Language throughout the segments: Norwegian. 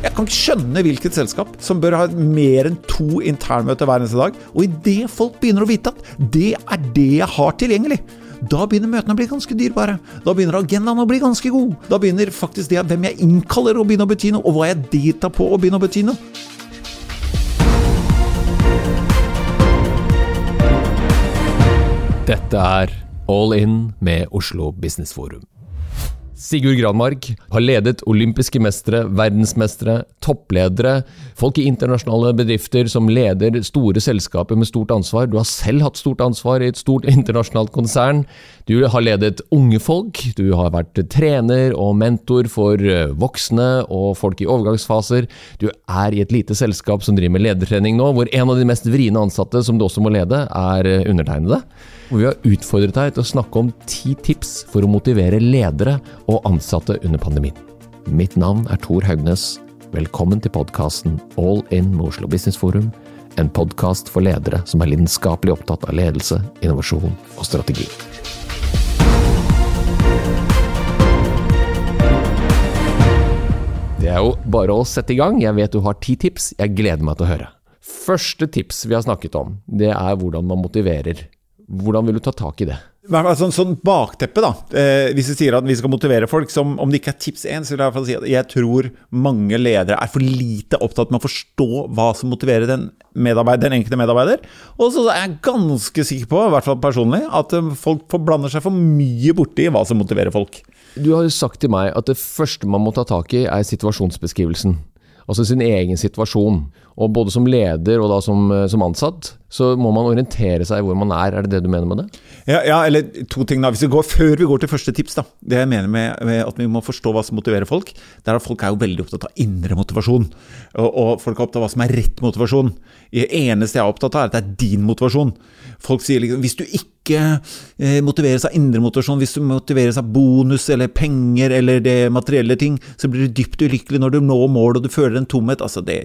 Jeg kan ikke skjønne hvilket selskap som bør ha mer enn to internmøter hver eneste dag. Og idet folk begynner å vite at det er det jeg har tilgjengelig, da begynner møtene å bli ganske dyrebare. Da begynner agendaen å bli ganske god. Da begynner faktisk det hvem jeg innkaller å begynne å bety noe, og hva jeg deltar på å begynne å bety noe. Dette er All In med Oslo Business Forum. Sigurd Granmark har ledet olympiske mestere, verdensmestere, toppledere, folk i internasjonale bedrifter som leder store selskaper med stort ansvar. Du har selv hatt stort ansvar i et stort internasjonalt konsern. Du har ledet unge folk, du har vært trener og mentor for eh, voksne og folk i overgangsfaser. Du er i et lite selskap som driver med ledertrening nå, hvor en av de mest vriene ansatte som du også må lede, er eh, undertegnede. Og vi har utfordret deg til å snakke om ti tips for å motivere ledere og ansatte under pandemien. Mitt navn er Tor Haugnes. Velkommen til podkasten All In med Oslo Business Forum. En podkast for ledere som er lidenskapelig opptatt av ledelse, innovasjon og strategi. Det er jo bare å sette i gang. Jeg vet du har ti tips. Jeg gleder meg til å høre. Første tips vi har snakket om, det er hvordan man motiverer hvordan vil du ta tak i det? Sånn, sånn bakteppe, da. Eh, hvis vi sier at vi skal motivere folk, som om det ikke er tips én, så vil jeg i hvert fall si at jeg tror mange ledere er for lite opptatt med å forstå hva som motiverer den, den enkelte medarbeider. Og så er jeg ganske sikker på, i hvert fall personlig, at eh, folk blander seg for mye borti hva som motiverer folk. Du har jo sagt til meg at det første man må ta tak i, er situasjonsbeskrivelsen altså sin egen situasjon. Og både som leder og da som, eh, som, ansatt, så må man orientere seg hvor man er. Er det det du mener med det? Ja, ja eller to ting da. Går, før vi går til første tips, da. Det jeg mener med, med, at vi må forstå hva som motiverer folk, det er at folk er jo veldig opptatt av indre motivasjon. Og, og folk er opptatt av hva som er rett motivasjon. Det eneste jeg er opptatt av, er at det er din motivasjon. Folk sier liksom hvis du ikke eh, motiveres av indre motivasjon, hvis du motiveres av bonus eller penger eller det materielle ting, så blir du dypt ulykkelig når du når målet og du føler en tomhet. Altså, det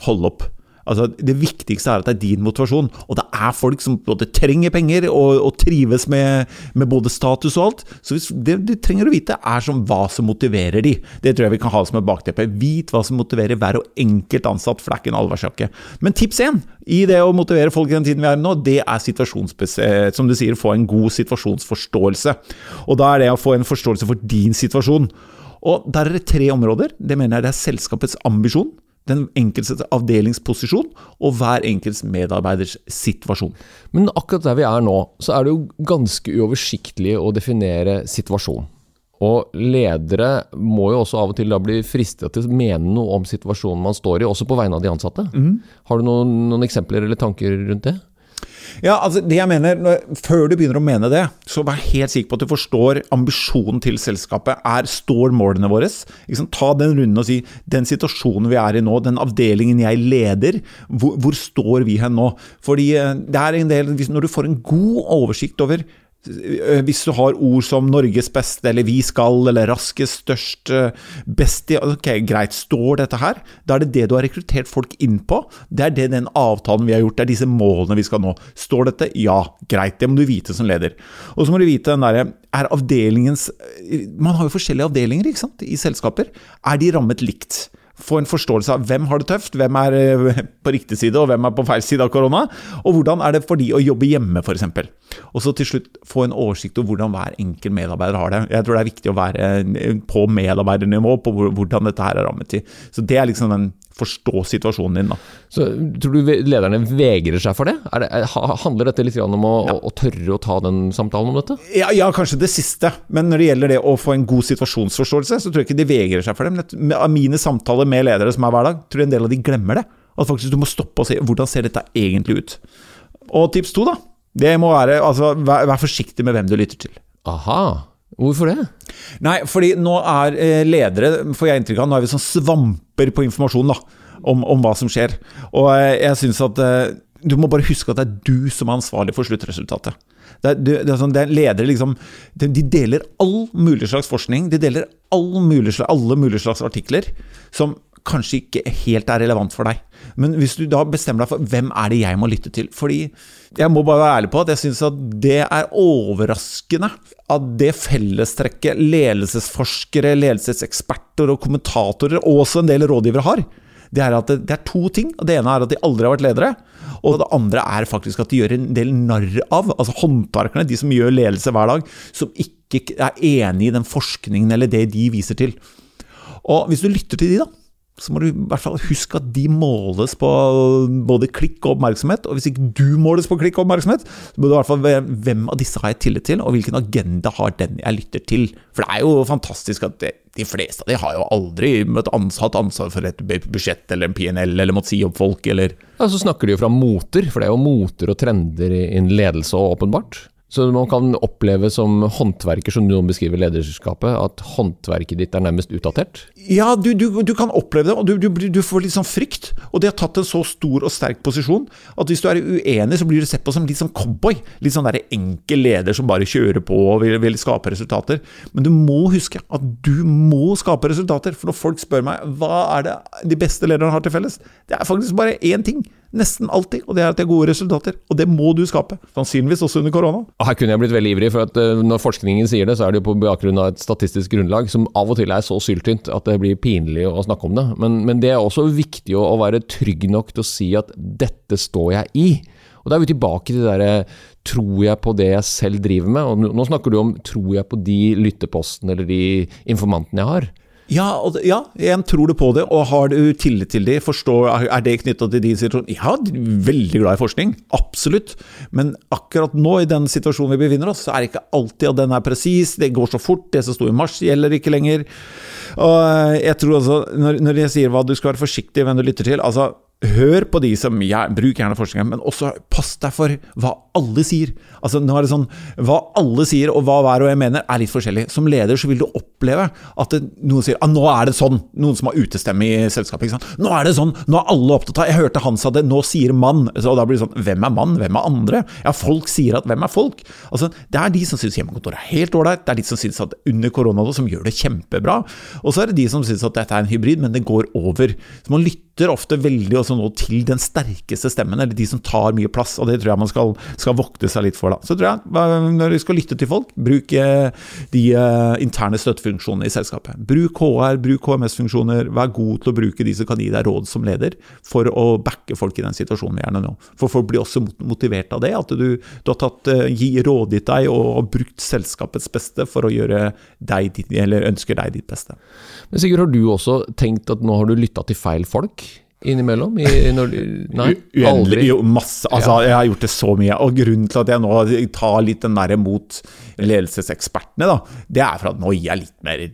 Hold opp. Altså, det viktigste er at det er din motivasjon. Og det er folk som både trenger penger og, og trives med, med, både status og alt. Så det du trenger å vite, er som hva som motiverer de. Det tror jeg vi kan ha som et bakteppe. Vit hva som motiverer hver og enkelt ansatt, for det er ikke en allværsjakke. Men tips én i det å motivere folk i den tiden vi er i nå, det er. Eh, som du sier, få en god situasjonsforståelse. Og da er det å få en forståelse for din situasjon. Og der er det tre områder. Det mener jeg det er selskapets ambisjon den enkeltes avdelingsposisjon og hver enkelts medarbeiders situasjon. Men akkurat der vi er nå, så er det jo ganske uoversiktlig å definere situasjon. Og ledere må jo også av og til da bli fristet til å mene noe om situasjonen man står i, også på vegne av de ansatte. Mm. Har du noen, noen eksempler eller tanker rundt det? Ja, altså det jeg mener, Før du begynner å mene det, så vær helt sikker på at du forstår ambisjonen til selskapet. Er, Står målene våre? Ta den runden og si den situasjonen vi er i nå, den avdelingen jeg leder, hvor, hvor står vi hen nå? Fordi eh, det er en del, Når du får en god oversikt over hvis du har ord som 'Norges beste', eller 'vi skal', eller 'raskest', 'størst', eh, 'best' Ok, greit, står dette her? Da er det det du har rekruttert folk inn på. Det er det den avtalen vi har gjort, det er disse målene vi skal nå. Står dette? Ja, greit. Det må du vite som leder. Og så må du vite den derre Er avdelingens Man har jo forskjellige avdelinger ikke sant, i selskaper. Er de rammet likt? få en forståelse av hvem har det tøft, hvem er eh, på riktig side og hvem er på feil side av korona, og hvordan er det for de å jobbe hjemme, f.eks. Og så til slutt få en oversikt over hvordan hver enkelt medarbeider har det. Jeg tror det er viktig å være eh, på medarbeidernivå på hvordan dette her er rammet til. Så det er liksom den forstå situasjonen din. Da. Så Tror du lederne vegrer seg for det? det handler dette litt om å, ja. å, tørre å ta den samtalen om dette? Ja, ja, kanskje det siste. Men når det gjelder det å få en god situasjonsforståelse, så tror jeg ikke de vegrer seg for det. Men av mine samtaler med ledere som er hver dag, tror jeg en del av de glemmer det. At faktisk du må stoppe og se hvordan ser dette egentlig ut. Og tips to, da. Det må være altså, vær, vær forsiktig med hvem du lytter til. Aha. Hvorfor det? Nei, fordi nå er eh, ledere, får jeg inntrykk av, nå er vi sånn svamper på informasjon da, om, om hva som skjer. Og eh, jeg synes at eh, du må bare huske at det er du som er ansvarlig for sluttresultatet. Det er, det er sånn, det er ledere liksom de, deler all mulig slags forskning. De deler all mulig, alle mulige slags artikler som kanskje ikke helt er relevant for deg. Men hvis du da bestemmer deg for hvem er det jeg må lytte til Fordi jeg må bare være ærlig på at jeg syns at det er overraskende at det fellestrekket ledelsesforskere, ledelseseksperter og kommentatorer, og også en del rådgivere har, det er at det, er to ting. Det ene er at de aldri har vært ledere. Og det andre er faktisk at de gjør en del narr av, altså håndverkerne, de som gjør ledelse hver dag, som ikke er enig i den forskningen eller det de viser til. Og hvis du lytter til de, da, så må du i hvert fall huske at de måles på både klikk og oppmerksomhet. Og hvis ikke du måles på klikk og oppmerksomhet, så må du i hvert fall hvem av disse har jeg tillit til, og hvilken agenda har den jeg lytter til. For det er jo fantastisk at de fleste av de har jo aldri hatt ansvar for et budsjett eller en PNL, eller måttet si opp folk, eller Ja, så snakker de jo fra moter, for det er jo moter og trender i ledelse, åpenbart. Så man kan oppleve som håndverker, som noen beskriver lederskapet, at håndverket ditt er nærmest utdatert? Ja, du, du, du kan oppleve det, og du, du, får litt sånn frykt. Og det har tatt en så stor og sterk posisjon at hvis du er uenig, så blir du sett på som litt sånn cowboy. Litt sånn der enkel leder som bare kjører på og vil, vil skape resultater. Men du må huske at du må skape resultater. For når folk spør meg hva er det de beste lederne har til felles, det er faktisk bare én ting. Nesten alltid, og det er at det er gode resultater. Og det må du skape. Sannsynligvis også under korona. Her kunne jeg blitt veldig ivrig, for at uh, når forskningen sier det, så er det jo på bakgrunn av et statistisk grunnlag som av og til er så syltynt at det blir pinlig å snakke om det. Men, men det er også viktig å, være trygg nok til å si at dette står jeg i. Og Da er vi tilbake til det derre tror jeg på det jeg selv driver med? Og nå snakker du om tror jeg på de lyttepostene eller de informantene jeg har? Ja, ja, jeg tror du på det, og har du tillit til det? Forstår, er det knytta til din situasjon? Ja, veldig glad i forskning, absolutt. Men akkurat nå, i den situasjonen vi befinner oss, så er det ikke alltid at den er presis. Det går så fort. Det som sto i mars, gjelder ikke lenger. Og jeg tror altså, når, når jeg sier hva du skal være forsiktig med hvem du lytter til altså Hør på de som ja, Bruk gjerne forskninga, men også pass deg for hva alle sier. Altså, nå er det sånn, Hva alle sier, og hva hver og en mener, er litt forskjellig. Som leder så vil du oppleve at det, noen sier ah, 'nå er det sånn'. Noen som har utestemme i selskapet. 'Nå er det sånn', nå er alle opptatt av 'Jeg hørte han sa det, nå sier mann'. Så da blir det sånn Hvem er mann? Hvem er andre? Ja, folk sier at 'hvem er folk'? Altså, Det er de som syns hjemmekontor er helt ålreit. Det er de som syns at under korona som gjør det kjempebra. Og så er det de som syns at dette er en hybrid, men det går over. Så man lytter lytter ofte veldig også nå til den sterkeste stemmen, eller de som tar mye plass. og Det tror jeg man skal, skal vokte seg litt for. da. Så tror jeg, Når du skal lytte til folk, bruk eh, de eh, interne støttefunksjonene i selskapet. Bruk HR, bruk HMS-funksjoner. Vær god til å bruke de som kan gi deg råd som leder, for å backe folk i den situasjonen vi er nå. For folk blir også motivert av det. At du, du har tatt, gi gi, rådgitt deg og, og brukt selskapets beste for å gjøre deg, eller ønsker deg ditt beste. Men Sigurd, har du også tenkt at nå har du lytta til feil folk? Innimellom? I, når, nei, aldri? Jo, masse. Altså, ja. Jeg har gjort det så mye. Og grunnen til at jeg nå tar litt den der mot ledelsesekspertene, da, det er for at nå gir jeg litt mer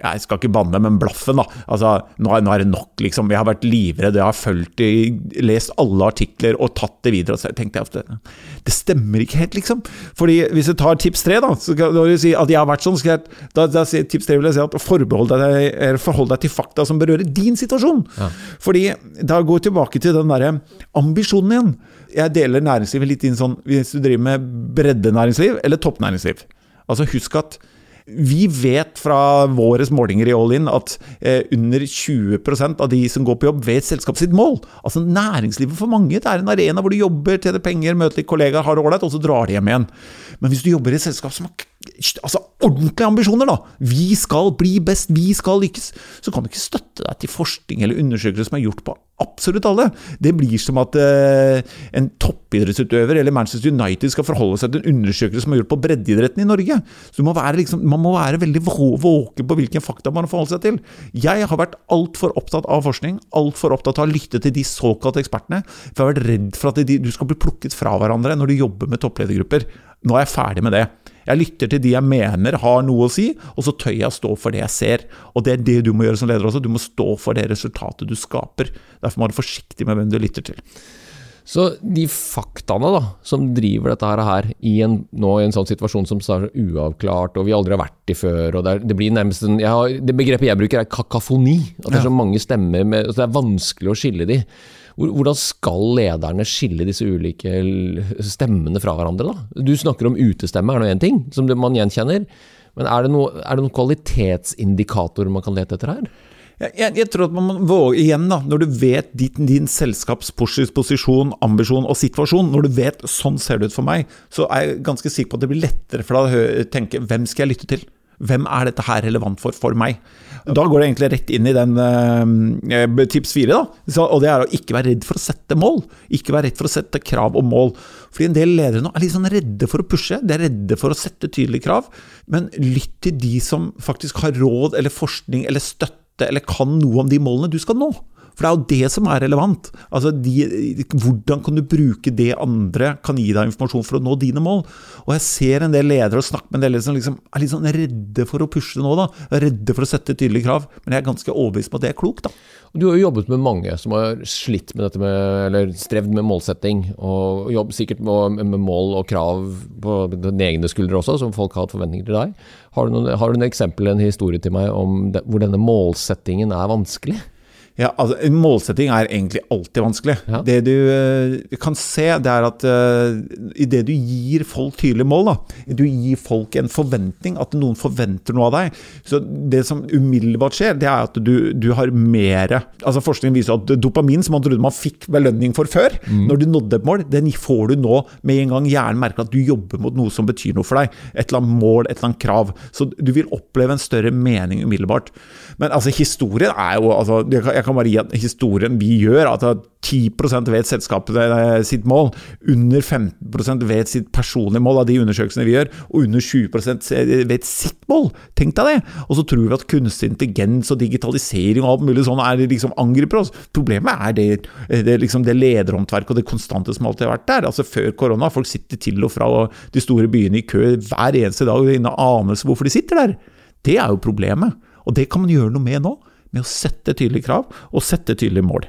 jeg skal ikke banne, men blaffen, da. Altså, nå, nå, er det nok, liksom. Jeg har vært livredd, jeg har fulgt lest alle artikler og tatt det videre. Og så tenkte jeg at det stemmer ikke helt, liksom. Fordi hvis du tar tips tre, da, så kan du si at jeg har vært sånn, så jeg, da, da, tips tre vil jeg si at forhold deg, forhold deg til fakta som berører din situasjon. Ja. Fordi da går jeg tilbake til den derre ambisjonen igjen. Jeg deler næringslivet litt inn sånn hvis du driver med breddenæringsliv eller toppnæringsliv. Altså husk at vi vet fra våre målinger i All In at eh, under 20% av de som går på jobb, vet selskapet sitt mål. Altså Næringslivet for mange det er en arena hvor du jobber, tjener penger, møter litt kollegaer, har det ålreit, og så drar de hjem igjen. Men hvis du jobber i et selskap som har altså ordentlige ambisjoner, da. Vi skal bli best, vi skal lykkes. Så kan du ikke støtte deg til forskning eller undersøkelser som er gjort på absolutt alle. Det blir som at eh, en toppidrettsutøver eller Manchester United skal forholde seg til en undersøkelse som er gjort på breddeidretten i Norge. Så må liksom, Man må være veldig våken på hvilken fakta man forholder seg til. Jeg har vært altfor opptatt av forskning, altfor opptatt av å lytte til de såkalte ekspertene. For jeg har vært redd for at de, du skal bli plukket fra hverandre når du jobber med toppledergrupper. Nå er jeg ferdig med det. Jeg lytter til de jeg mener har noe å si, og så tør jeg å stå for det jeg ser. Og det er det du må gjøre som leder også. Du må stå for det resultatet du skaper. Derfor må du være forsiktig med hvem du lytter til. Så de faktaene da, som driver dette her i en, nå i en sånn situasjon som er uavklart, og vi aldri har vært i før og Det, er, det blir nærmest en, har, det begrepet jeg bruker, er kakafoni. At det er så mange stemmer. Med, så det er vanskelig å skille de. Hvordan skal lederne skille disse ulike stemmene fra hverandre? da? Du snakker om utestemme, er nå én ting, som man gjenkjenner. Men er det, noen kvalitetsindikatorer man kan lete etter her? Jeg, jeg, tror at man må igjen, da, når du vet ditt, din selskapsposisjon, ambisjon og situasjon, når du vet sånn ser det ut for meg, så er jeg ganske sikker på at det blir lettere for deg å tenke hvem skal jeg lytte til? Hvem er dette her relevant for for meg? Da går det egentlig rett inn i den eh, tips fire, og det er å ikke være redd for å sette mål. Ikke være redd for å sette krav og mål. Fordi en del ledere nå er litt sånn redde for å pushe, de er redde for å sette tydelige krav. Men lytt til de som faktisk har råd eller forskning eller støtte eller kan noe om de målene du skal nå. For det er jo det som er relevant. Altså, de, Hvordan kan du bruke det andre kan gi deg informasjon for å nå dine mål? Og jeg ser en del ledere og snakker med en del som liksom er litt sånn redde for å pushe nå, da. Redde for å sette tydelige krav. Men jeg er ganske overbevist på at det er klokt, da. Du har jo jobbet med mange som har slitt med dette med, eller strevd med målsetting, og jobbet sikkert med, med, mål og krav på dine egne skuldre også, som folk har hatt forventninger til deg. Har du, noen, har du en eksempel, en historie til meg om det, hvor denne målsettingen er vanskelig? Ja, altså, En målsetting er egentlig alltid vanskelig. Ja. Det du uh, kan se, det er at uh, idet du gir folk tydelige mål, da, du gir folk en forventning, at noen forventer noe av deg Så Det som umiddelbart skjer, det er at du, du har mer altså Forskningen viser at dopamin, som man trodde man fikk belønning for før, mm. når du nådde et mål, den får du nå med en gang hjernen merker at du jobber mot noe som betyr noe for deg. Et eller annet mål, et eller annet krav. Så du vil oppleve en større mening umiddelbart. Men altså, historien er jo altså, jeg, kan bare gi at historien vi gjør, at 10% vet selskapet eh, sitt mål, under 15% vet sitt personlige mål av de undersøkelsene vi gjør, og under 20% vet sitt mål. Tenk deg det! Og så tror vi at kunstig intelligens og digitalisering og alt mulig sånn er liksom angriper oss. Problemet er det, det, liksom det lederhåndverket og det konstante som alltid har vært der. Altså Før korona, folk sitter til og fra de store byene i kø hver eneste dag uten anelse hvorfor de sitter der. Det er jo problemet. Og det kan man gjøre noe med nå med å sette tydelige krav og sette tydelige mål.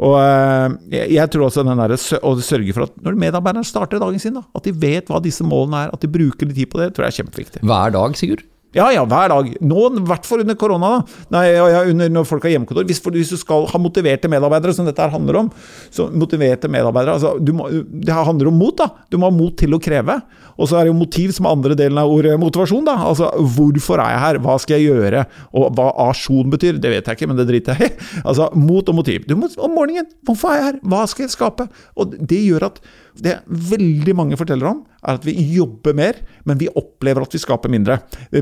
Og eh, jeg tror også den der, å sørge for at når medarbeiderne starter dagen sin, da, at de vet hva disse målene er, at de bruker litt tid på det, tror jeg er kjempeviktig. Hver dag, Sigurd? Ja, ja, hver dag. Nå, I hvert fall under korona. da. Nei, ja, ja, under, Når folk har hjemmekontor. Hvis, hvis, du skal ha motiverte medarbeidere, som dette her handler om, så motiverte medarbeidere altså, må, Det handler om mot. da. Du må ha mot til å kreve. Og så er det jo motiv som er andre delen av ordet motivasjon. da. Altså, Hvorfor er jeg her? Hva skal jeg gjøre? Og hva asjon betyr, det vet jeg ikke, men det driter jeg i. Altså, mot og motiv. Du må, om morgenen, hvorfor er jeg her? Hva skal jeg skape? Og det gjør at det veldig mange forteller om, er at vi jobber mer, men vi opplever at vi skaper mindre.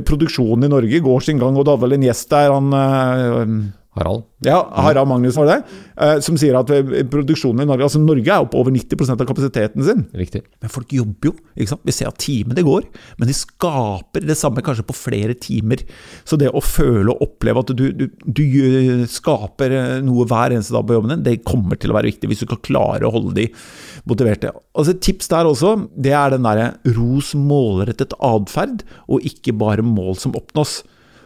Produksjonen i Norge går sin gang, og det hadde vel en gjest der, han øh, Harald? Ja, Harald Magnus var det. Eh, som sier at eh, produksjonen i Norge Altså Norge er oppe over 90% av kapasiteten sin. Riktig. Men folk jobber jo. ikke sant? Vi ser at timene går, men de skaper det samme kanskje på flere timer. Så det å føle og oppleve at du, du, du skaper eh, noe hver eneste dag på jobben din, det kommer til å være viktig hvis du skal klare å holde de motiverte. Altså Et tips der også, det er den derre ros målrettet atferd, og ikke bare mål som oppnås.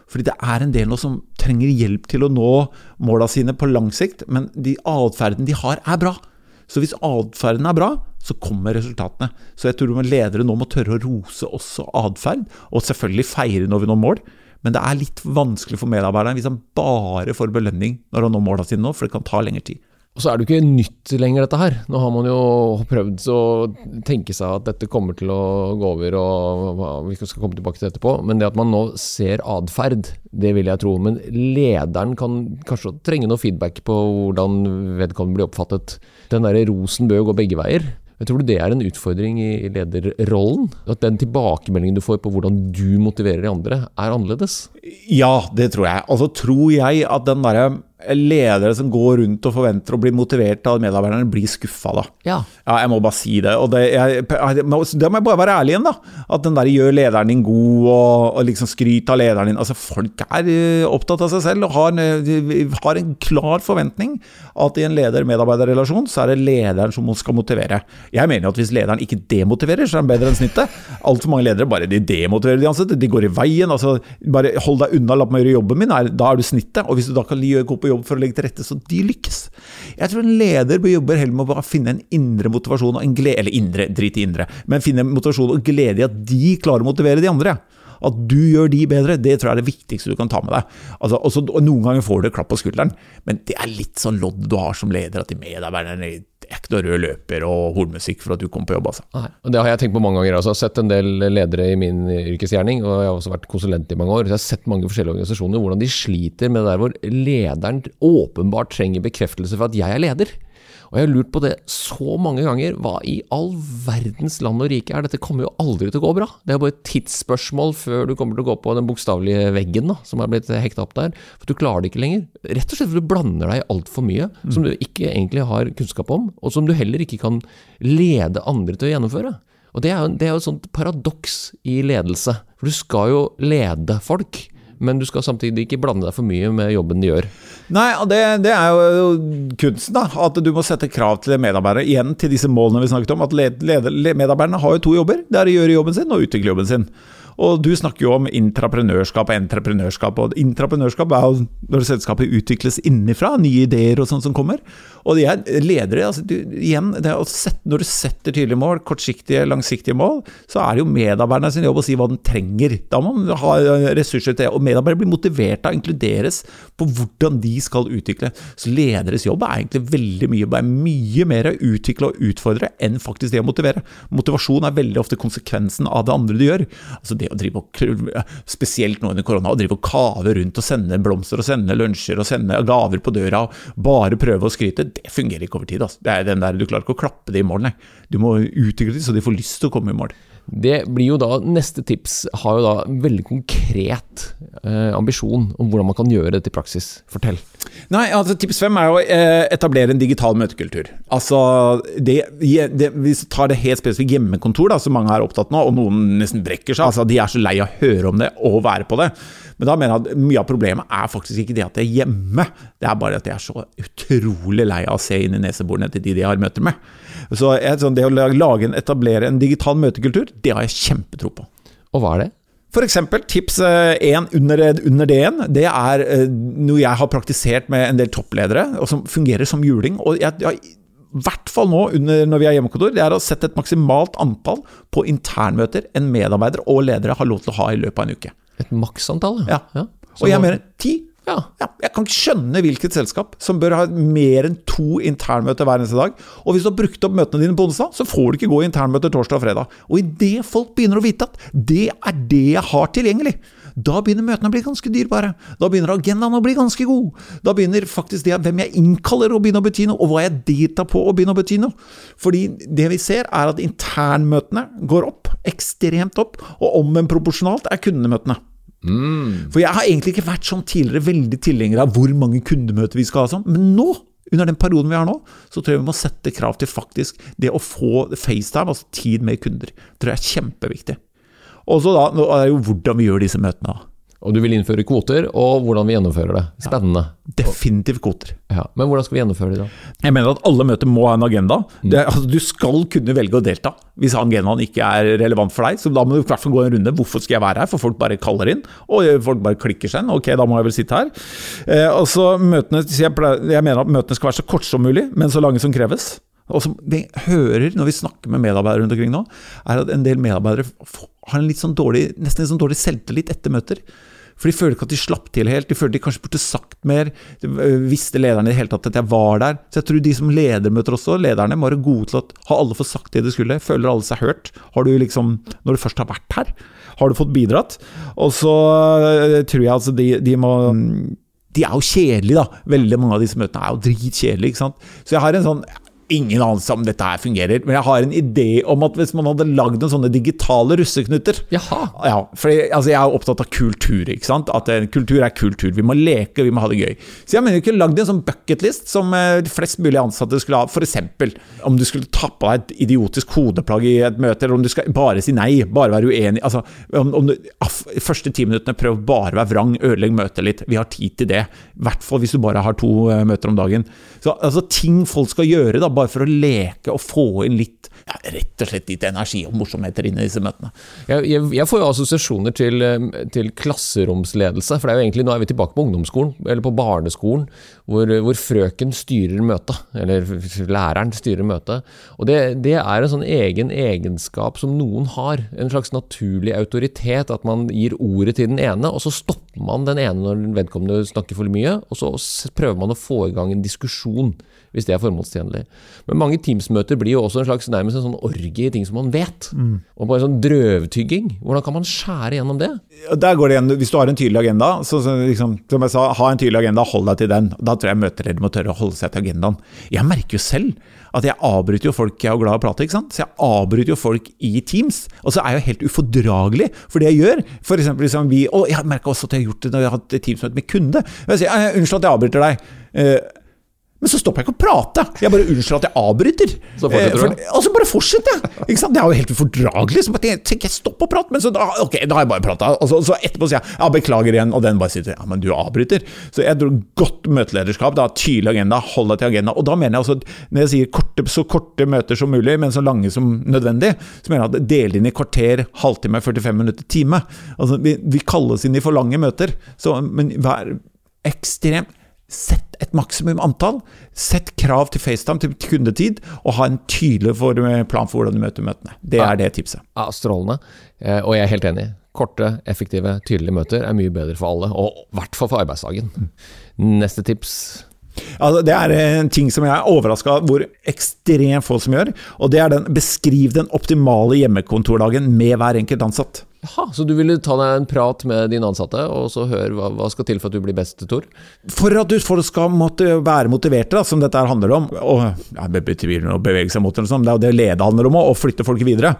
Fordi det er en del nå som trenger hjelp til å nå måla sine på lang sikt, men de atferden de har, er bra. Så hvis atferden er bra, så kommer resultatene. Så jeg tror ledere nå må tørre å rose også atferd, og selvfølgelig feire når vi når mål. Men det er litt vanskelig for medarbeideren hvis han bare får belønning når han når måla sine nå, for det kan ta lengre tid. Og så er det jo ikke nytt lenger, dette her. Nå har man jo prøvd å tenke seg at dette kommer til å gå over, og vi skal komme tilbake til etterpå. Men det at man nå ser atferd, det vil jeg tro. Men lederen kan kanskje trenge noe feedback på hvordan vedkommende blir oppfattet. Den derre rosen bør jo gå begge veier. Jeg tror det er en utfordring i lederrollen? At den tilbakemeldingen du får på hvordan du motiverer de andre, er annerledes? Ja, det tror jeg. Altså tror jeg at den derre ledere som går rundt og forventer å bli motivert av medarbeiderne, blir skuffa, da. Ja. ja. jeg må bare si det. Og det, jeg, det må jeg bare være ærlig igjen, da. At den der gjør lederen din god, og, og liksom skryt av lederen din. Altså, folk er uh, opptatt av seg selv og har, uh, har en klar forventning at i en leder-medarbeider-relasjon så er det lederen som skal motivere. Jeg mener at hvis lederen ikke demotiverer, så er han bedre enn snittet. Altfor mange ledere bare de demotiverer de ansatte. De går i veien. altså Bare hold deg unna, la meg gjøre jobben min. Da er du snittet. Og hvis du da kan gå på jobb for å legge til rette så de lykkes. Jeg tror en leder bør jobbe heller med å finne en indre motivasjon og en glede Eller indre, drit i indre, men finne motivasjon og glede i at de klarer å motivere de andre. At du gjør de bedre, det tror jeg er det viktigste du kan ta med deg. Altså, også, og Noen ganger får du et klapp på skulderen, men det er litt sånn lodd du har som leder, at de medarbeiderne det er ikke noe rød løper og hornmusikk for at du kommer på jobb. Altså. Og Det har jeg tenkt på mange ganger. Altså. Jeg har sett en del ledere i min yrkesgjerning, og jeg har også vært konsulent i mange år. Så jeg har sett mange forskjellige organisasjoner hvordan de sliter med det der hvor lederen åpenbart trenger bekreftelse for at jeg er leder. Og jeg har lurt på det så mange ganger. Hva i all verdens land og rike er dette? kommer jo aldri til å gå bra. Det er bare et tidsspørsmål før du kommer til å gå på den bokstavelige veggen da, som er blitt hekta opp der. For du klarer det ikke lenger. Rett og slett fordi du blander deg i altfor mye mm. som du ikke egentlig har kunnskap om, og som du heller ikke kan lede andre til å gjennomføre. Og det er jo, det er jo et sånt paradoks i ledelse. For du skal jo lede folk men du skal samtidig ikke blande deg for mye med jobben de gjør. Nei, det, det er jo kunsten, da. At du må sette krav til medarbeidere. Igjen til disse målene vi snakket om. At led, led, medarbeiderne har jo to jobber. Det er å gjøre jobben sin og utvikle jobben sin. Og du snakker jo om intraprenørskap og entreprenørskap. Og intraprenørskap er jo når selskapet utvikles innenfra, nye ideer og sånt som kommer. Og de er ledere altså, du, igjen, sette, Når du setter tydelige mål, kortsiktige, langsiktige mål, så er det jo medarbeiderne sin jobb å si hva den trenger. Da må man ha ressurser til det. Og medarbeidere blir motivert av å inkluderes på hvordan de skal utvikle. Så lederes jobb er egentlig veldig mye, bare mye mer å utvikle og utfordre enn faktisk det å motivere. Motivasjon er veldig ofte konsekvensen av det andre du gjør. Altså det å drive og, Spesielt nå under korona, å drive og kave rundt og sende blomster og sende lunsjer og sende gaver på døra og bare prøve å skryte det fungerer ikke over tid. Altså. Det er den der, Du klarer ikke å klappe det i mål, nei. Du må utvikle det så de får lyst til å komme i mål. Det blir jo da, Neste tips har jo da veldig konkret eh, ambisjon om hvordan man kan gjøre dette i praksis. Fortell. Nei, altså Tips fem er å eh, etablere en digital møtekultur. Altså, det, det, Hvis vi tar det helt spesifikt hjemmekontor, da, som mange er opptatt nå, og noen nesten brekker seg altså De er så lei av å høre om det og være på det. Men da mener jeg at mye av problemet er faktisk ikke det at de er hjemme, det er bare at de er så utrolig lei av å se inn i neseborene til de de har møter med. Så sånn, det å lage en, etablere en digital møtekultur, det har jeg kjempetro på. Og hva er det? For eksempel, tips én eh, under, under det igjen, det er eh, noe jeg har praktisert med en del toppledere, og som fungerer som juling. og jeg, jeg i hvert fall nå under, når vi har hjemmekontor, det er å sette et maksimalt antall på internmøter en medarbeider og ledere har lov til å ha i løpet av en uke. Et maksantall? Ja. ja. Og jeg mener ti. Ja. ja. Jeg kan ikke skjønne hvilket selskap som bør ha mer enn to internmøter hver eneste dag. Og hvis du har brukt opp møtene dine på onsdag, så får du ikke gå i internmøter torsdag og fredag. Og idet folk begynner å vite at det er det jeg har tilgjengelig, da begynner møtene å bli ganske dyrebare. Da begynner agendaen å bli ganske god. Da begynner faktisk det hvem jeg innkaller å begynne å bety noe, og hva jeg deltar på å begynne å bety noe. Fordi det vi ser, er at internmøtene går opp, ekstremt opp, og om en proporsjonalt er kundemøtene. Mm. For jeg har egentlig ikke vært sånn tidligere veldig tilhenger av hvor mange kundemøter vi skal ha sånn, men nå under den perioden vi har nå, så tror jeg vi må sette krav til faktisk det å få FaceTime, altså tid med kunder. Det tror jeg er kjempeviktig. Og så da, er det jo hvordan vi gjør disse møtene. da. Og du vil innføre kvoter, og hvordan vi gjennomfører det. Spennende. Ja, definitivt kvoter. Ja, men hvordan skal vi gjennomføre det da? Jeg mener at alle møter må ha en agenda. Mm. Det, altså, du skal kunne velge å delta hvis agendaen ikke er relevant for deg. Så da må du i hvert fall gå en runde. Hvorfor skal jeg være her? For folk bare kaller inn, og folk bare klikker seg inn. Ok, da må jeg vel sitte her. Eh, og så møtene, jeg, jeg mener at møtene skal være så korte som mulig, men så lange som kreves. Og som vi hører når vi snakker med medarbeidere rundt omkring nå, er at en del medarbeidere har en litt sånn dårlig, nesten en sånn dårlig selvtillit etter møter. For de føler ikke at de slapp til helt. De føler de kanskje burde sagt mer. De visste lederne i det hele tatt at jeg var der. Så jeg tror de som ledermøter også, lederne, må være gode til at har alle fått sagt det de skulle. Føler alle seg hørt. Har du liksom, når du først har vært her, har du fått bidratt? Og så tror jeg altså de, de må de er jo kjedelige, da. Veldig mange av disse møtene er jo dritkjedelige. ikke sant? Så jeg har en sånn ingen anelse om dette her fungerer, men jeg har en idé om at hvis man hadde lagd noen sånne digitale russeknuter Jaha. Ja, for altså, Jeg er opptatt av kultur. ikke sant? At uh, kultur er kultur. Vi må leke, vi må ha det gøy. Så jeg mener ikke lagd en sånn bucketlist som uh, de flest mulig ansatte skulle ha. F.eks. om du skulle ta på deg et idiotisk hodeplagg i et møte, eller om du skal bare si nei, bare være uenig. altså, om, om du, aff, første ti minuttene prøv bare å være vrang, ødelegg møtet litt. Vi har tid til det. I hvert fall hvis du bare har to uh, møter om dagen. Så altså, Ting folk skal gjøre, da, bare for å leke og få inn litt ja, rett og slett litt energi og morsomheter inn i disse møtene. Jeg, jeg, jeg får jo assosiasjoner til, eh, til, klasseromsledelse. For det er jo egentlig, nå er vi tilbake på ungdomsskolen, eller på barneskolen, hvor, hvor frøken styrer møtet. Eller læreren styrer møtet. Og det, det, er en sånn egen egenskap som noen har. En slags naturlig autoritet. At man gir ordet til den ene, og så stopper man den ene når vedkommende snakker for mye. Og så prøver man å få i gang en diskusjon hvis det er formålstjenlig. Men mange Teams-møter blir jo også en slags nærmest en sånn orgie i ting som man vet. Mm. Og bare sånn drøvtygging. Hvordan kan man skjære gjennom det? Der går det igjen, Hvis du har en tydelig agenda, så, så liksom, som jeg sa, ha en tydelig agenda, hold deg til den. Da tror jeg møteledere må tørre å holde seg til agendaen. Jeg merker jo selv at jeg avbryter jo folk jeg er glad i å prate, ikke sant. Så jeg avbryter jo folk i Teams. Og så er jeg jo helt ufordragelig for det jeg gjør. For eksempel liksom vi Og jeg merka også at jeg har gjort det når jeg har hatt Teams-møte med kunde. Jeg sier, Unnskyld at jeg avbryter deg. Men så stopper jeg ikke å prate. Jeg bare unnskylder at jeg avbryter. Så eh, for, og så bare fortsetter jeg! Ikke sant? Det er jo helt ufordragelig. Så bare tenker jeg stopp å prate, men så da, ok, da har jeg bare prata. Og så, så, etterpå sier jeg ja, beklager igjen, og den bare sitter ja, men du avbryter. Så jeg tror godt møtelederskap, da, tydelig agenda, hold deg til agenda. Og da mener jeg også, når jeg sier korte, så korte møter som mulig, men så lange som nødvendig, så mener jeg at del inn i kvarter, halvtime, 45 minutter, time. Altså, vi, vi kalles inn i for lange møter, så, men vær ekstremt Sett et maksimum antall. Sett krav til FaceTime, til kundetid, og ha en tydelig plan for hvordan du møter møtene. Det er det tipset. Ja, Strålende. Eh, og jeg er helt enig. Korte, effektive, tydelige møter er mye bedre for alle, og i hvert fall for arbeidsdagen. Neste tips? Altså, det er en ting som jeg er overraska hvor ekstremt få som gjør. Og det er den beskriv den optimale hjemmekontordagen med hver enkelt ansatt. Jaha, Så du ville ta deg en prat med dine ansatte, og så høre hva, hva skal til for at du blir best, Tor? For at folk skal være motiverte, da, som dette her handler om, og ja, betyr å bevege seg mot det, sånn, det er jo det lede handler om, å flytte folk videre.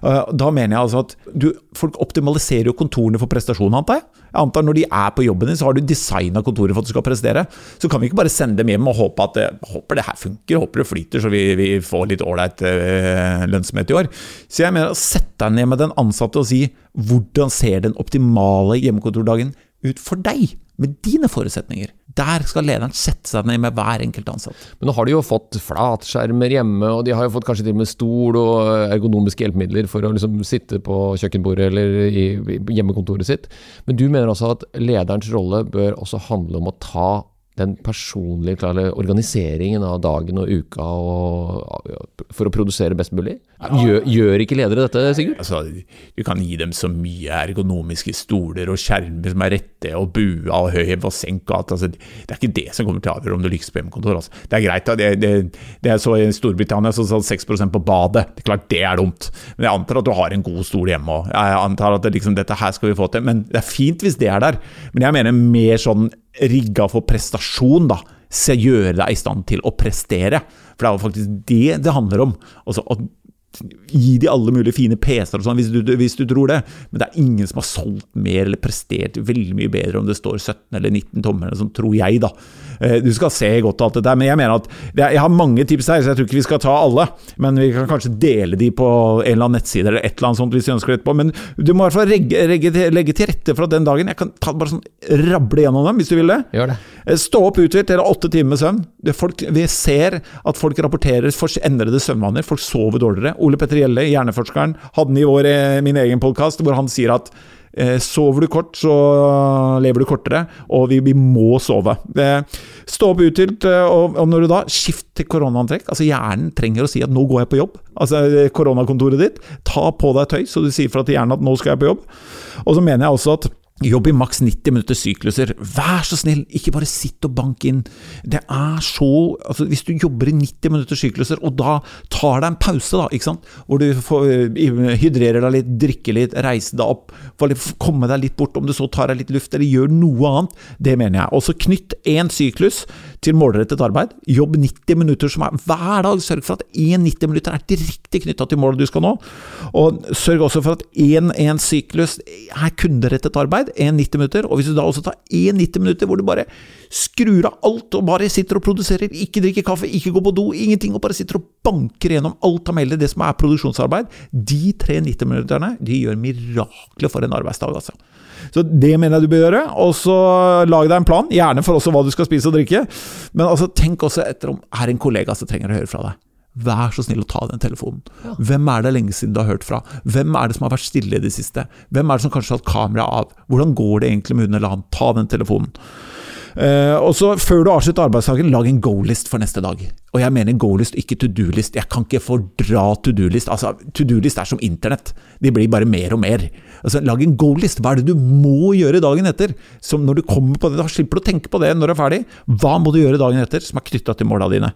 Eh, da mener jeg altså at du, folk optimaliserer jo kontorene for prestasjon, antar jeg. Jeg antar Når de er på jobben din, så har du designa kontoret for at du skal prestere. Så kan vi ikke bare sende dem hjem og håpe at det, håper det her funker, håper det flyter så vi, vi får litt ålreit øh, lønnsomhet i år. Så jeg mener å sette deg ned med den ansatte og si hvordan ser den optimale hjemmekontordagen ut for deg, med dine forutsetninger? Der skal lederen sette seg ned med hver enkelt ansatt. Men nå har de jo fått flatskjermer hjemme, og de har jo fått kanskje til og med stol og ergonomiske hjelpemidler for å liksom sitte på kjøkkenbordet eller i hjemmekontoret sitt. Men du mener altså at lederens rolle bør også handle om å ta den personlige klare, organiseringen av dagen og uka og, for å produsere best mulig? Gjør, gjør, ikke ledere dette, Sigurd? Altså, du kan gi dem så mye ergonomiske stoler og skjermer som er rette, og bua og høyhev og senk og alt. Altså, det er ikke det som kommer til å avgjøre om du lykkes på hjemmekontor. Altså. Det er greit, det, det, det er så i Storbritannia så sa 6% på badet. Det er klart det er dumt. Men jeg antar at du har en god stol hjemme òg. Jeg antar at det, liksom, dette her skal vi få til. Men det er fint hvis det er der. Men jeg mener mer sånn rigga for prestasjon, da. Se, gjøre deg i stand til å prestere. For det er jo faktisk det det handler om. Altså, å gi de alle mulige fine PC-er og sånn, hvis, hvis, du tror det. Men det er ingen som har solgt mer eller prestert veldig mye bedre om det står 17 eller 19 tommer, sånn, tror jeg, da. Eh, du skal se godt alt dette, men jeg mener at jeg har mange tips her, så jeg tror ikke vi skal ta alle. Men vi kan kanskje dele de på en eller annen nettside eller et eller annet sånt hvis vi ønsker det etterpå. Men du må i hvert fall legge, regge, legge, til rette for at den dagen Jeg kan ta bare sånn rable gjennom dem, hvis du vil det. Gjør det. Eh, stå opp uthvilt eller åtte timer med søvn. Folk, vi ser at folk rapporterer for endrede søvnvaner. Folk sover dårligere. Ole Petter Gjelle, hjerneforskeren, hadde den i vår, eh, min egen podkast, hvor han sier at sover du kort, så lever du kortere, og vi, vi må sove. Stå opp uthvilt, eh, og, og når du da Skift til koronaantrekk. Altså Hjernen trenger å si at 'nå går jeg på jobb'. Altså eh, Koronakontoret ditt. Ta på deg tøy, så du sier fra til hjernen at 'nå skal jeg på jobb'. Og så mener jeg også at Jobb i maks 90 minutters sykluser. Vær så snill, ikke bare sitt og bank inn. Det er så altså Hvis du jobber i 90 minutters sykluser, og da tar deg en pause, da, ikke sant? hvor du får, eh, hydrerer deg litt, drikker litt, reiser deg opp, komme deg litt bort, om du så tar deg litt luft, eller gjør noe annet, det mener jeg. Og så knytt én syklus til målrettet arbeid. Jobb 90 minutter som er hver dag. Sørg for at én 90 minutter er direkte knytta til målet du skal nå. Og sørg også for at én syklus er kunderettet arbeid én 90 minutter. Og hvis du da også tar én 90 minutter hvor du bare skrur av alt og bare sitter og produserer, ikke drikker kaffe, ikke går på do, ingenting, og bare sitter og banker gjennom alt av meldet, det som er produksjonsarbeid, de tre 90-minutterne de gjør mirakler for en arbeidsdag, altså. Så det mener jeg du bør gjøre. Og så lag deg en plan, gjerne for også hva du skal spise og drikke. Men altså, tenk også etter om er en kollega som trenger å høre fra deg. Vær så snill å ta den telefonen. Hvem er det lenge siden du har hørt fra? Hvem er det som har vært stille i det siste? Hvem er det som kanskje har hatt kameraet av? Hvordan går det egentlig med hun eller han? Ta den telefonen. Uh, og så Før du avslutter arbeidsdagen, lag en go-list for neste dag. Og jeg mener go-list, ikke to do-list. Jeg kan ikke fordra to do-list. Altså, to do-list er som internett. De blir bare mer og mer. Altså, Lag en go-list. Hva er det du må gjøre dagen etter? Som når du kommer på det, Da slipper du å tenke på det når du er ferdig. Hva må du gjøre dagen etter som er knytta til måla dine?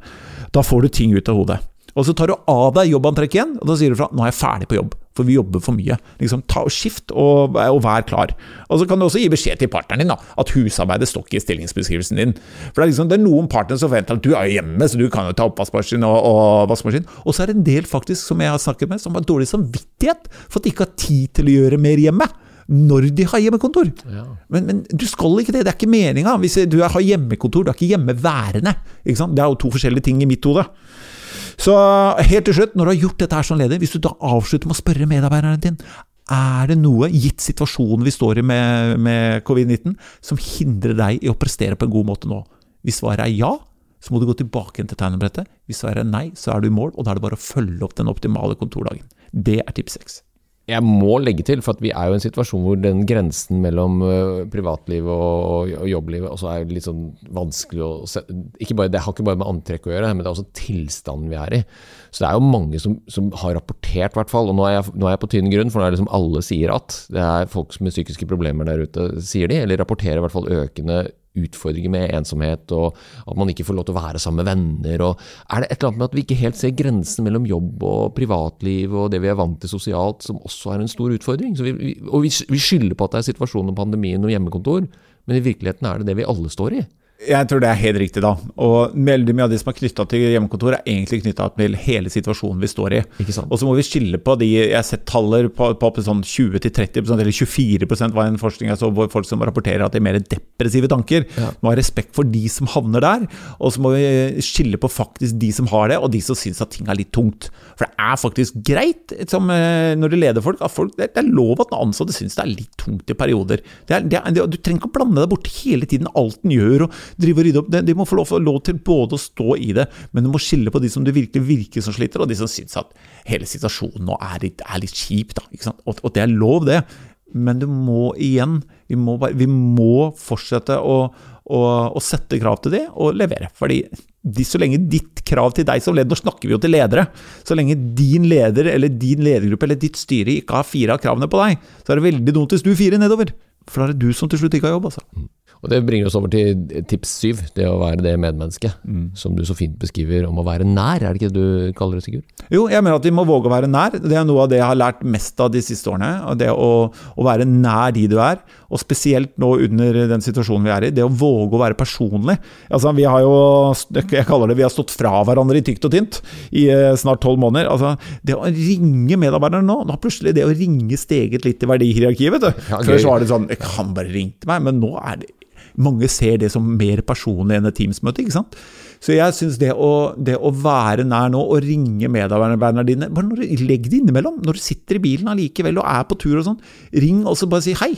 Da får du ting ut av hodet. Og så tar du av deg jobbantrekket igjen, og da sier du fra 'nå er jeg ferdig på jobb', for vi jobber for mye. Liksom, ta og Skift, og, og vær klar. Og så kan du også gi beskjed til partneren din da, at husarbeidet står ikke i stillingsbeskrivelsen din. For Det er, liksom, det er noen partnere som forventer at du er hjemme, så du kan jo ta oppvaskmaskin og, og vaskemaskin. Og så er det en del faktisk som jeg har snakket med, som har dårlig samvittighet for at de ikke har tid til å gjøre mer hjemme når de har hjemmekontor. Ja. Men, men, du skal ikke det, det er ikke meninga. Hvis du har hjemmekontor, du er ikke hjemmeværende. Ikke det er jo to forskjellige ting i mitt hode. Så helt til slutt, når du har gjort dette her som leder, hvis du da avslutter med å spørre medarbeideren din er det noe, gitt situasjonen vi står i med, med covid-19, som hindrer deg i å prestere på en god måte nå? Hvis svaret er ja, så må du gå tilbake igjen til tegnebrettet. Hvis svaret er nei, så er du i mål, og da er det bare å følge opp den optimale kontordagen. Det er tips seks. Jeg må legge til, for vi er jo i en situasjon hvor den grensen mellom privatlivet privatliv og, jobblivet jobbliv også er litt sånn vanskelig å se. Bare, det har ikke bare med antrekk å gjøre, men det er også tilstanden vi er i. Så det er jo mange som, som har rapportert, i hvert fall. Og nå er, jeg, nå er jeg på tynn grunn, for nå er det liksom alle sier at. Det er folk med psykiske problemer der ute, sier de, eller rapporterer i hvert fall økende utfordringer med ensomhet, og at man ikke får lov til å være sammen med venner. og Er det et eller annet med at vi ikke helt ser grensen mellom jobb og privatliv og det vi er vant til sosialt, som også er en stor utfordring? Vi, vi, og vi, vi skylder på at det er situasjonen og pandemien og hjemmekontor, men i virkeligheten er det det vi alle står i. Jeg tror det er helt riktig, da. Og veldig mye av det som er knytta til hjemmekontor, er egentlig knytta til hele situasjonen vi står i. Og så må vi skille på de Jeg har sett taller på, på sånn 20-30 eller 24% var en forskning jeg så, hvor folk som rapporterer at de er mer depressive tanker. Ja. Må ha respekt for de som havner der. Og så må vi skille på faktisk de som har det, og de som syns at ting er litt tungt. For det er faktisk greit, som, eh, når du leder folk, at folk, det er lov at ansatte syns det er litt tungt i perioder. Det er, det er, du trenger ikke å blande deg bort hele tiden, alt den gjør. og drive og rydde opp. De må få lov, lov, til både å stå i det, men du må skille på de som du virkelig virker som sliter, og de som syns at hele situasjonen nå er litt, er litt kjip. Da, og, og, det er lov, det. Men du må igjen Vi må, vi må fortsette å, å, å, sette krav til de og levere. Fordi de, så lenge ditt krav til deg som leder Nå snakker vi jo til ledere. Så lenge din leder eller din ledergruppe eller ditt styre ikke har fire av kravene på deg, så er det veldig dumt hvis du firer nedover. For da er det du som til slutt ikke har jobb, altså. Og Det bringer oss over til tips syv, det å være det medmennesket. Mm. Som du så fint beskriver om å være nær, er det ikke det du kaller det, Sigurd? Jo, jeg mener at vi må våge å være nær. Det er noe av det jeg har lært mest av de siste årene. Det å, å være nær de du er, og spesielt nå under den situasjonen vi er i. Det å våge å være personlig. Altså, vi har jo, jeg kaller det, vi har stått fra hverandre i tykt og tynt i eh, snart tolv måneder. Altså, det å ringe medarbeiderne nå, nå har plutselig det å ringe steget litt i verdihierarkiet, vet du. Før så var det sånn Jeg kan bare ringe til meg, men nå er det mange ser det som mer personlig enn et Teams-møte. ikke sant? Så jeg syns det, det, å være nær nå og ringe medarbeiderne dine bare når, Legg det innimellom. Når du sitter i bilen allikevel og er på tur og sånn, ring og så bare si hei.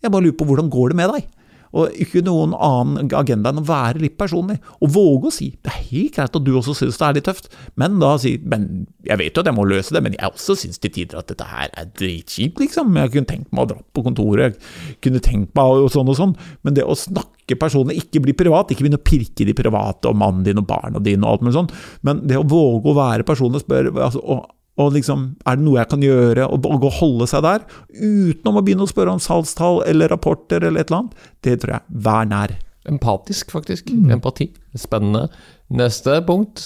Jeg bare lurer på hvordan går det med deg? Og ikke noen annen agenda enn å være litt personlig. Og våge å si det er helt greit at du også synes det er litt tøft, men da si men jeg vet jo at jeg må løse det, men jeg også synes til tider at dette her er dritkjipt, liksom. Jeg kunne tenkt meg å dra på kontoret, jeg kunne tenkt meg og sånn og sånn. Men det å snakke personlig, ikke bli privat, ikke begynne å pirke de private og mannen din og barna dine og alt mulig sånn, men det å våge å være personlig og spørre altså, og og liksom, er det noe jeg kan gjøre, og, og holde seg der, utenom å begynne å spørre om salgstall eller rapporter eller et eller annet, det tror jeg. Vær nær. Empatisk, faktisk. Mm. Empati. Spennende. Neste punkt.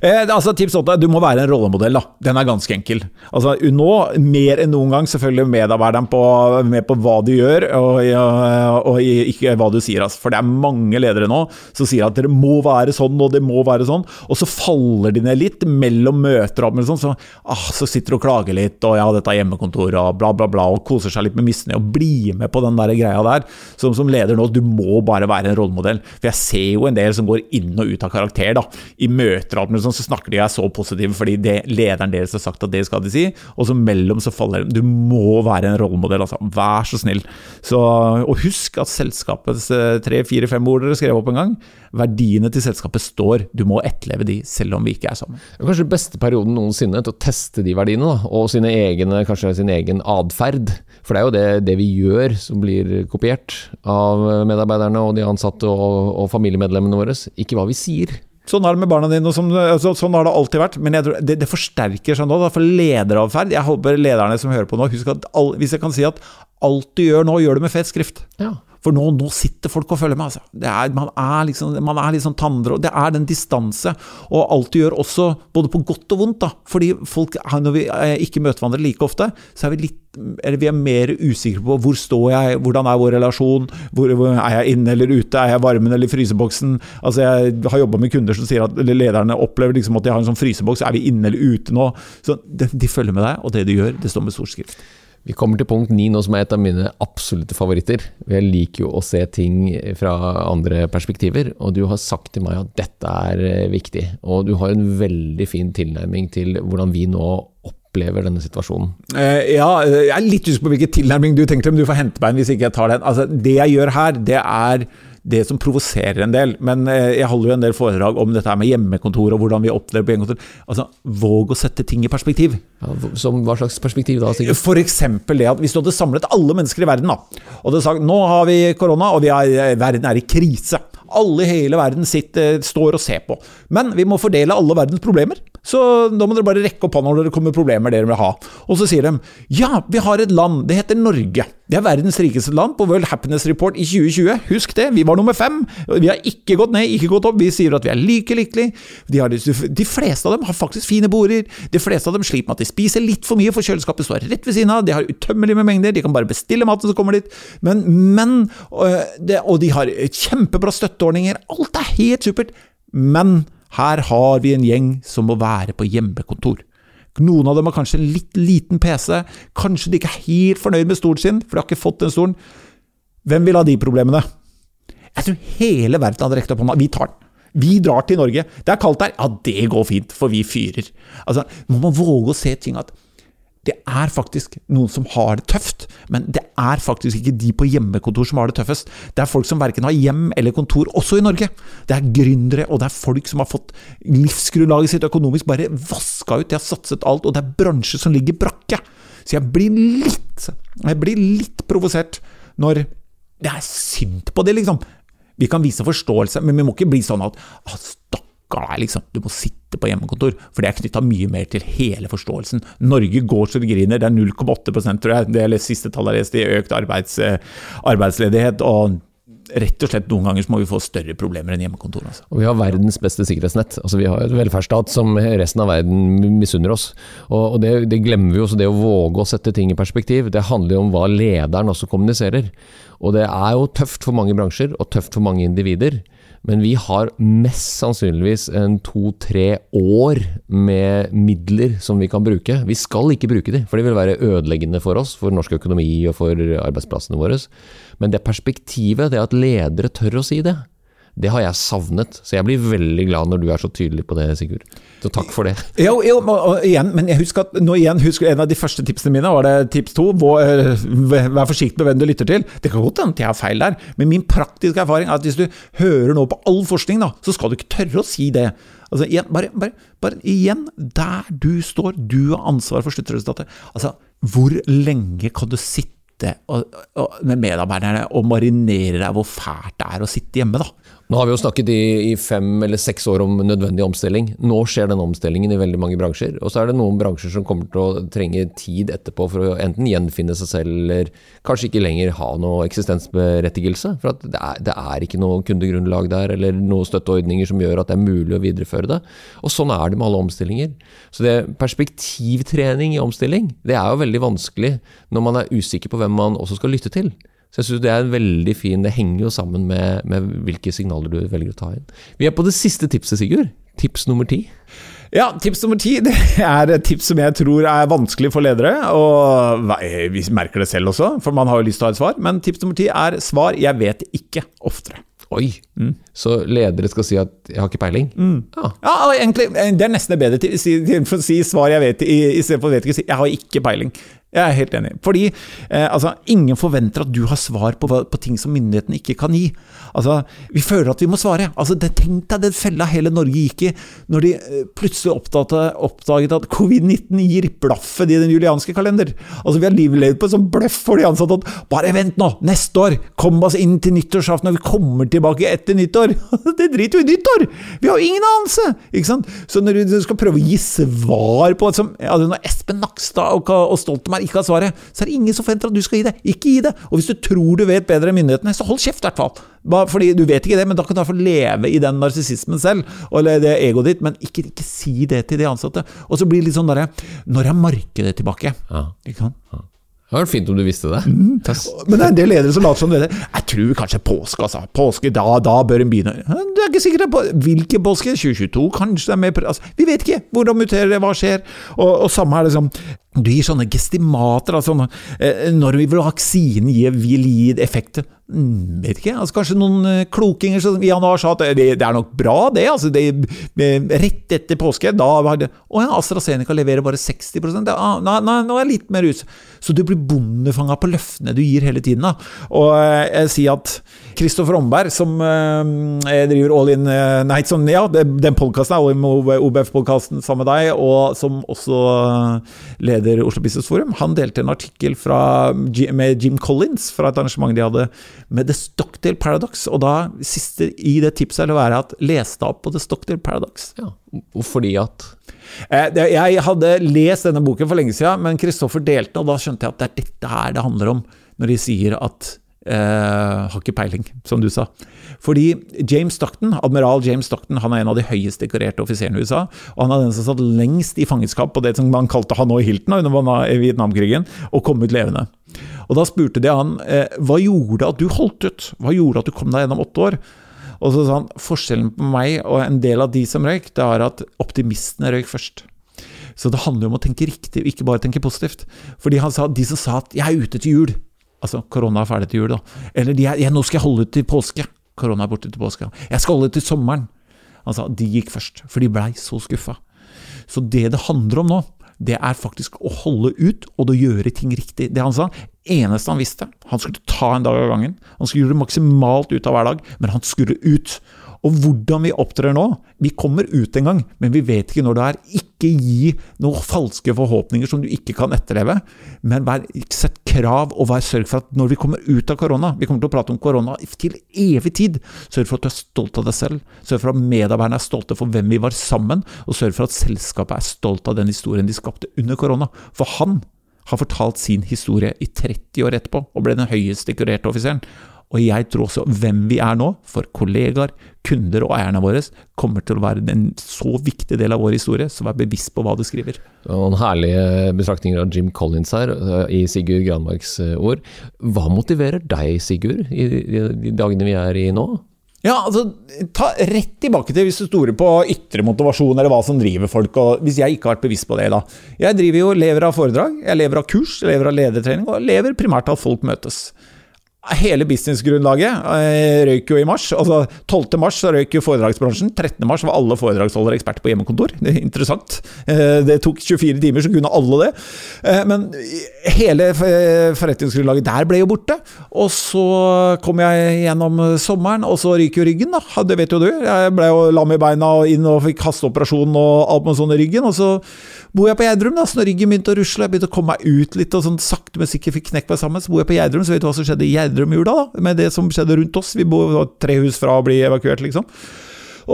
Eh, altså, tips 8. Du må være en rollemodell. da. Den er ganske enkel. Altså, Nå, mer enn noen gang, selvfølgelig medarbeideren på, med på hva du gjør, og, og, og, ikke hva du sier. Altså. For det er mange ledere nå som sier at dere må være sånn, og det må være sånn. Og så faller de ned litt mellom møter, og sånn, så, ah, så sitter du og klager litt, og ja, dette er hjemmekontor, og bla, bla, bla, og koser seg litt med misnøye, og blir med på den der greia der. Som, som leder nå, du må bare være en rollemodell. For jeg ser jo en del som går inn og ut av karakter da, i møter alt mulig sånn, så snakker de er så positive fordi det, lederen deres har sagt at det skal de si, og så mellom så faller de. Du må være en rollemodell, altså. Vær så snill. Så, og husk at selskapets eh, tre, fire, fem ord dere skrev opp en gang, verdiene til selskapet står. Du må etterleve de, selv om vi ikke er sammen. Det er Kanskje beste perioden noensinne til å teste de verdiene, da, og sine egne, kanskje sin egen atferd. For det er jo det, det, vi gjør som blir kopiert av medarbeiderne og de ansatte og, og familiemedlemmene våre, ikke hva vi sier. Sånn er det med barna dine, som, altså, sånn har det alltid vært. Men tror, det, det, forsterker seg nå, da, for lederatferd. Jeg håper lederne som hører på nå, husk at all, hvis jeg kan si at alt du gjør nå, gjør du med fet skrift. Ja. For nå, nå, sitter folk og følger med. Altså. Er, man er liksom, man er liksom tannbrå. Det er den distanse. Og alt du gjør også, både på godt og vondt. da. Fordi folk, når vi eh, ikke møter hverandre like ofte, så er vi litt eller vi er mer usikre på hvor står jeg, hvordan er vår relasjon, hvor, er jeg inne eller ute, er jeg varmen eller fryseboksen? Altså Jeg har jobba med kunder som sier at eller lederne opplever liksom at de har en sånn fryseboks, er vi inne eller ute nå? Så de, de følger med deg, og det de gjør, det står med stor skrift. Vi kommer til punkt ni nå, som er et av mine absolutte favoritter. Jeg liker jo å se ting fra andre perspektiver, og du har sagt til meg at dette er eh, viktig. Og du har en veldig fin tilnærming til hvordan vi nå opplever denne situasjonen. Eh, ja, jeg er litt usikker på hvilken tilnærming du tenkte, men du får hente meg en hvis ikke jeg tar den. Altså, det jeg gjør her, det er det som provoserer en del. Men eh, jeg holder jo en del foredrag om dette med hjemmekontor og hvordan vi opplever på hjemmekontor. Altså, våg å sette ting i perspektiv. Ja, som Hva slags perspektiv da? Sikkert? For eksempel det at hvis du hadde samlet alle mennesker i verden da, og hadde sagt nå har vi korona og vi er, verden er i krise. Alle i hele verden sitter, står og ser på. Men vi må fordele alle verdens problemer. Så da må dere bare rekke opp hånda når det kommer problemer dere vil ha. Og så sier de ja, vi har et land, det heter Norge. Det er verdens rikeste land på World Happiness Report i 2020. Husk det, vi var nummer fem. Vi har ikke gått ned, ikke gått opp. Vi sier at vi er like lykkelige. De, de fleste av dem har faktisk fine border. De fleste av dem sliter med at de spiser litt for mye, for kjøleskapet står rett ved siden av. De har utømmelig med mengder, de kan bare bestille maten som kommer dit. Men, men Og de har kjempebra støtteordninger. Alt er helt supert. Men her har vi en gjeng som må være på hjemmekontor. Noen av dem har kanskje en litt liten PC, kanskje de ikke er helt fornøyd med stolen sin, for de har ikke fått den stolen. Hvem vil ha de problemene? Jeg tror hele verden hadde rekt opp hånda. Vi tar den. Vi drar til Norge. Det er kaldt der. Ja, det går fint, for vi fyrer. Altså, Man må våge å se ting at det er faktisk noen som har det tøft, men det er faktisk ikke de på hjemmekontor som har det tøffest. Det er folk som verken har hjem eller kontor, også i Norge. Det er gründere, og det er folk som har fått livsgrunnlaget sitt økonomisk bare vaska ut. De har satset alt, og det er bransjer som ligger brakke. Så jeg blir litt Jeg blir litt provosert når det er synd på det, liksom. Vi kan vise forståelse, men vi må ikke bli sånn at ah, deg, liksom. Du må sitte på hjemmekontor. For det er knytta mye mer til hele forståelsen. Norge går så det griner. Det er 0,8% tror jeg. Det siste tallet jeg leste i økt arbeids, eh, arbeidsledighet. og rett og slett noen ganger må vi få større problemer enn hjemmekontor. Altså. Og vi har verdens beste sikkerhetsnett. Altså, vi har et velferdsstat som resten av verden misunner oss. Og det, det, glemmer vi jo. Så det å våge å sette ting i perspektiv, det handler jo om hva lederen også kommuniserer. Og det er jo tøft for mange bransjer, og tøft for mange individer. Men vi har mest sannsynligvis en to-tre år med midler som vi kan bruke. Vi skal ikke bruke de, for de vil være ødeleggende for oss, for norsk økonomi og for arbeidsplassene våre. Men det perspektivet, det at ledere tør å si det, det har jeg savnet. Så jeg blir veldig glad når du er så tydelig på det, Sigurd. Så takk for det. Jo, jo igjen, men jeg husker at nå igjen, husker en av de første tipsene mine var det tips to. Eh, vær forsiktig med hvem du lytter til. Det kan godt hende jeg har feil der, men min praktiske erfaring er at hvis du hører nå på all forskning, da, så skal du ikke tørre å si det. Altså, igjen, bare, bare, bare igjen, der du står, du har ansvar for sluttresultatet. Altså, hvor lenge kan du sitte og, og, med medarbeiderne og marinere deg hvor fælt det er å sitte hjemme, da? Nå har vi jo snakket i, i, fem eller seks år om nødvendig omstilling. Nå skjer den omstillingen i veldig mange bransjer. Og så er det noen bransjer som kommer til å trenge tid etterpå for å enten gjenfinne seg selv, eller kanskje ikke lenger ha noe eksistensberettigelse. For det er, det, er, ikke noe kundegrunnlag der, eller noen støtteordninger som gjør at det er mulig å videreføre det. Og sånn er det med alle omstillinger. Så det perspektivtrening i omstilling, det er jo veldig vanskelig når man er usikker på hvem man også skal lytte til. Så jeg synes det er en veldig fin Det henger jo sammen med, med, hvilke signaler du velger å ta inn. Vi er på det siste tipset, Sigurd. Tips nummer ti. Ja, tips nummer ti det er et tips som jeg tror er vanskelig for ledere. Og vi merker det selv også, for man har jo lyst til å ha et svar. Men tips nummer ti er svar 'jeg vet ikke' oftere. Oi! Så ledere skal si at 'jeg har ikke peiling'? Ja. Ja, egentlig, Det er nesten bedre til, si- å si svar jeg vet i, i stedet for vet ikke, si 'jeg har ikke peiling'. Jeg er helt enig. Fordi eh, altså, ingen forventer at du har svar på, på ting som myndighetene ikke kan gi. Altså, Vi føler at vi må svare. Altså, det, Tenk deg den fella hele Norge gikk i når de eh, plutselig oppdaget, oppdaget at covid-19 gir blaffen i den julianske kalender. Altså, Vi har levd på en sånn bløff for de ansatte at bare vent nå, neste år, kom oss inn til nyttårsaften, og vi kommer tilbake etter nyttår. det driter jo i nyttår! Vi har jo ingen anelse! Ikke sant? Så når du skal prøve å gi svar på altså Når Espen Nakstad og, og Stoltenberg ikke har svaret, så er det ingen som forventer at du skal gi det. Ikke gi det! Og hvis du tror du vet bedre enn myndighetene, så hold kjeft, i hvert fall. Fordi du vet ikke det, men da kan du i hvert fall leve i den narsissismen selv, eller det egoet ditt, men ikke, ikke si det til de ansatte. Og så blir det litt sånn derre Når er markedet tilbake? Ja. Ikke sant? Det hadde vært fint om du visste det. Mm. Men det er en del ledere som later som det. Jeg tror kanskje påske, altså. Påske, da, da bør en begynne. Du er ikke sikker er på Hvilken påske? 2022? Kanskje det er mer altså, Vi vet ikke. Hvordan muterer det? Hva skjer? Og, og samme er det sånn Du gir sånne gestimater. Altså, når vi vil vaksinen vil gi effekt? Mm, vet ikke. Altså, kanskje noen eh, klokinger som i januar sa at det, det er nok bra, det. altså det, eh, Rett etter påske, da var det Å ja, AstraZeneca leverer bare 60 det, ah, nei, nei, nå er jeg litt mer us. Så du blir bondefanga på løftene du gir hele tiden. da. Og eh, jeg sier at Kristoffer Omberg, som eh, driver All In eh, Nei, som, ja, den podkasten er All In OBF-podkasten sammen med deg, og som også leder Oslo Business Forum, han delte en artikkel fra, med Jim Collins fra et arrangement de hadde med The Stockdale Paradox. Og da, siste i det tipset vil være at les deg opp på The Stockdale Paradox. Ja. Fordi at Jeg hadde lest denne boken for lenge siden, men Kristoffer delte og da skjønte jeg at det er dette her det handler om, når de sier at eh, har ikke peiling, som du sa. Fordi James Stockton, admiral James Stockton, han er en av de høyest dekorerte offiserene i USA. Og han er den som satt lengst i fangenskap på det som man kalte Hanoi Hilton under Vietnamkrigen, og kom ut levende. Og da spurte de han eh, hva gjorde at du holdt ut? Hva gjorde at du kom deg gjennom åtte år? Og så sa han forskjellen på meg og en del av de som røyk, det er at optimistene røyk først. Så det handler om å tenke riktig, ikke bare tenke positivt. Fordi han sa de som sa at 'jeg er ute til jul', altså korona er ferdig til jul, da. Eller de er, jeg, 'nå skal jeg holde ut til påske', korona er borte til påske. 'Jeg skal holde ut til sommeren'. Han sa de gikk først, for de blei så skuffa. Så det det handler om nå, det er faktisk å holde ut og å gjøre ting riktig. Det han sa, eneste han visste, han skulle ta en dag av gangen. Han skulle gjøre maksimalt ut av hver dag, men han skulle ut. Og hvordan vi opptrer nå Vi kommer ut en gang, men vi vet ikke når det er. Ikke gi noen falske forhåpninger som du ikke kan etterleve, men vær, sett krav, og vær sørg for at når vi kommer ut av korona Vi kommer til å prate om korona til evig tid. Sørg for at du er stolt av deg selv. Sørg for at medarbeiderne er stolte for hvem vi var sammen, og sørg for at selskapet er stolt av den historien de skapte under korona. For han har fortalt sin historie i 30 år etterpå, og ble den høyest dekorerte offiseren. Og jeg tror også hvem vi er nå, for kollegaer, kunder og eierne våre, kommer til å være en så viktig del av vår historie, så vær bevisst på hva du skriver. Noen herlige betraktninger av Jim Collins her, eh, i Sigurd Granmarks eh, ord. Hva motiverer deg, Sigurd, i de dagene vi er i nå? Ja, altså, ta rett tilbake til hvis du stoler på ytre motivasjon, eller hva som driver folk, og hvis jeg ikke har vært bevisst på det, da. Jeg driver jo, lever av foredrag, jeg lever av kurs, jeg lever av ledertrening, og lever primært av at folk møtes. Hele businessgrunnlaget eh, røyk jo i mars. altså 12. mars så røyk jo foredragsbransjen. 13. mars var alle foredragsholdere eksperter på hjemmekontor. Det er interessant. Eh, Det tok 24 timer, så kunne alle det. Eh, Men hele forretningsgrunnlaget der ble jo borte. Og så kom jeg gjennom sommeren, og så ryker jo ryggen, da. Det vet jo du. Jeg ble jo lam i beina og inn og fikk hasteoperasjon og alt med sånn i ryggen. Og så bor jeg på Gjerdrum, da. Så når ryggen begynte å rusle, jeg begynte å komme meg ut litt, og sånn sakte, men sikkert fikk knekt meg sammen, så bor jeg på Gjerdrum. Så vet du hva som skjedde i Gjerdrum i jula, da? Med det som skjedde rundt oss. Vi bor tre hus fra å bli evakuert, liksom.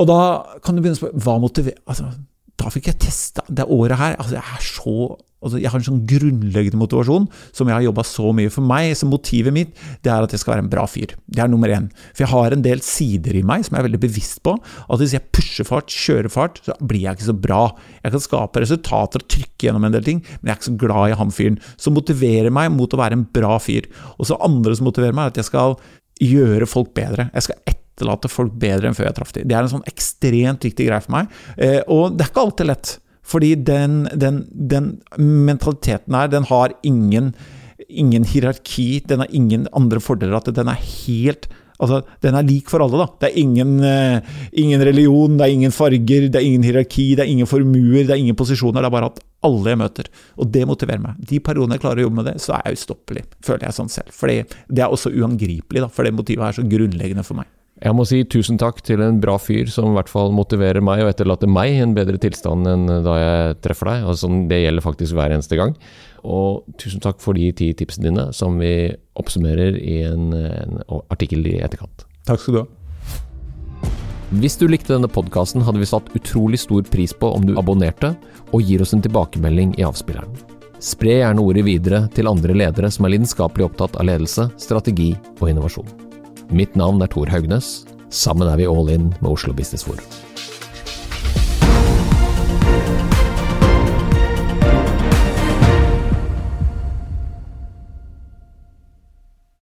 Og da kan du begynne å spørre Hva motiverer Altså, da fikk jeg testa det året her. Altså, jeg er så altså, Jeg har en sånn grunnleggende motivasjon som jeg har jobba så mye for meg. Så motivet mitt det er at jeg skal være en bra fyr. Det er nummer én. For jeg har en del sider i meg som jeg er veldig bevisst på. At hvis jeg pusher fart, kjører fart, så blir jeg ikke så bra. Jeg kan skape resultater og trykke gjennom en del ting, men jeg er ikke så glad i han fyren. Som motiverer meg mot å være en bra fyr. Og så andre som motiverer meg, er at jeg skal gjøre folk bedre. Jeg skal etterlate folk bedre enn før jeg traff dem. Det er en sånn ekstremt viktig greie for meg. Eh, og det er ikke alltid lett. Fordi den, den, den mentaliteten her, den har ingen, ingen hierarki, den har ingen andre fordeler. At den er helt Altså, Den er lik for alle, da. Det er ingen, uh, ingen religion, det er ingen farger, det er ingen hierarki, det er ingen formuer, det er ingen posisjoner. Det er bare at alle jeg møter. Og det motiverer meg. De periodene jeg klarer å jobbe med det, så er jeg ustoppelig, føler jeg sånn selv. For det er også uangripelig, da, for det motivet er så grunnleggende for meg. Jeg må si tusen takk til en bra fyr som i hvert fall motiverer meg og etterlater meg i en bedre tilstand enn da jeg treffer deg. sånn, Det gjelder faktisk hver eneste gang. Og tusen takk for de ti tipsene dine, som vi oppsummerer i en, en artikkel i etterkant. Takk skal du ha. Hvis du likte denne podkasten, hadde vi satt utrolig stor pris på om du abonnerte og gir oss en tilbakemelding i avspilleren. Spre gjerne ordet videre til andre ledere som er lidenskapelig opptatt av ledelse, strategi og innovasjon. Mitt navn er Tor Haugnes. Sammen er vi all in med Oslo Business Forum.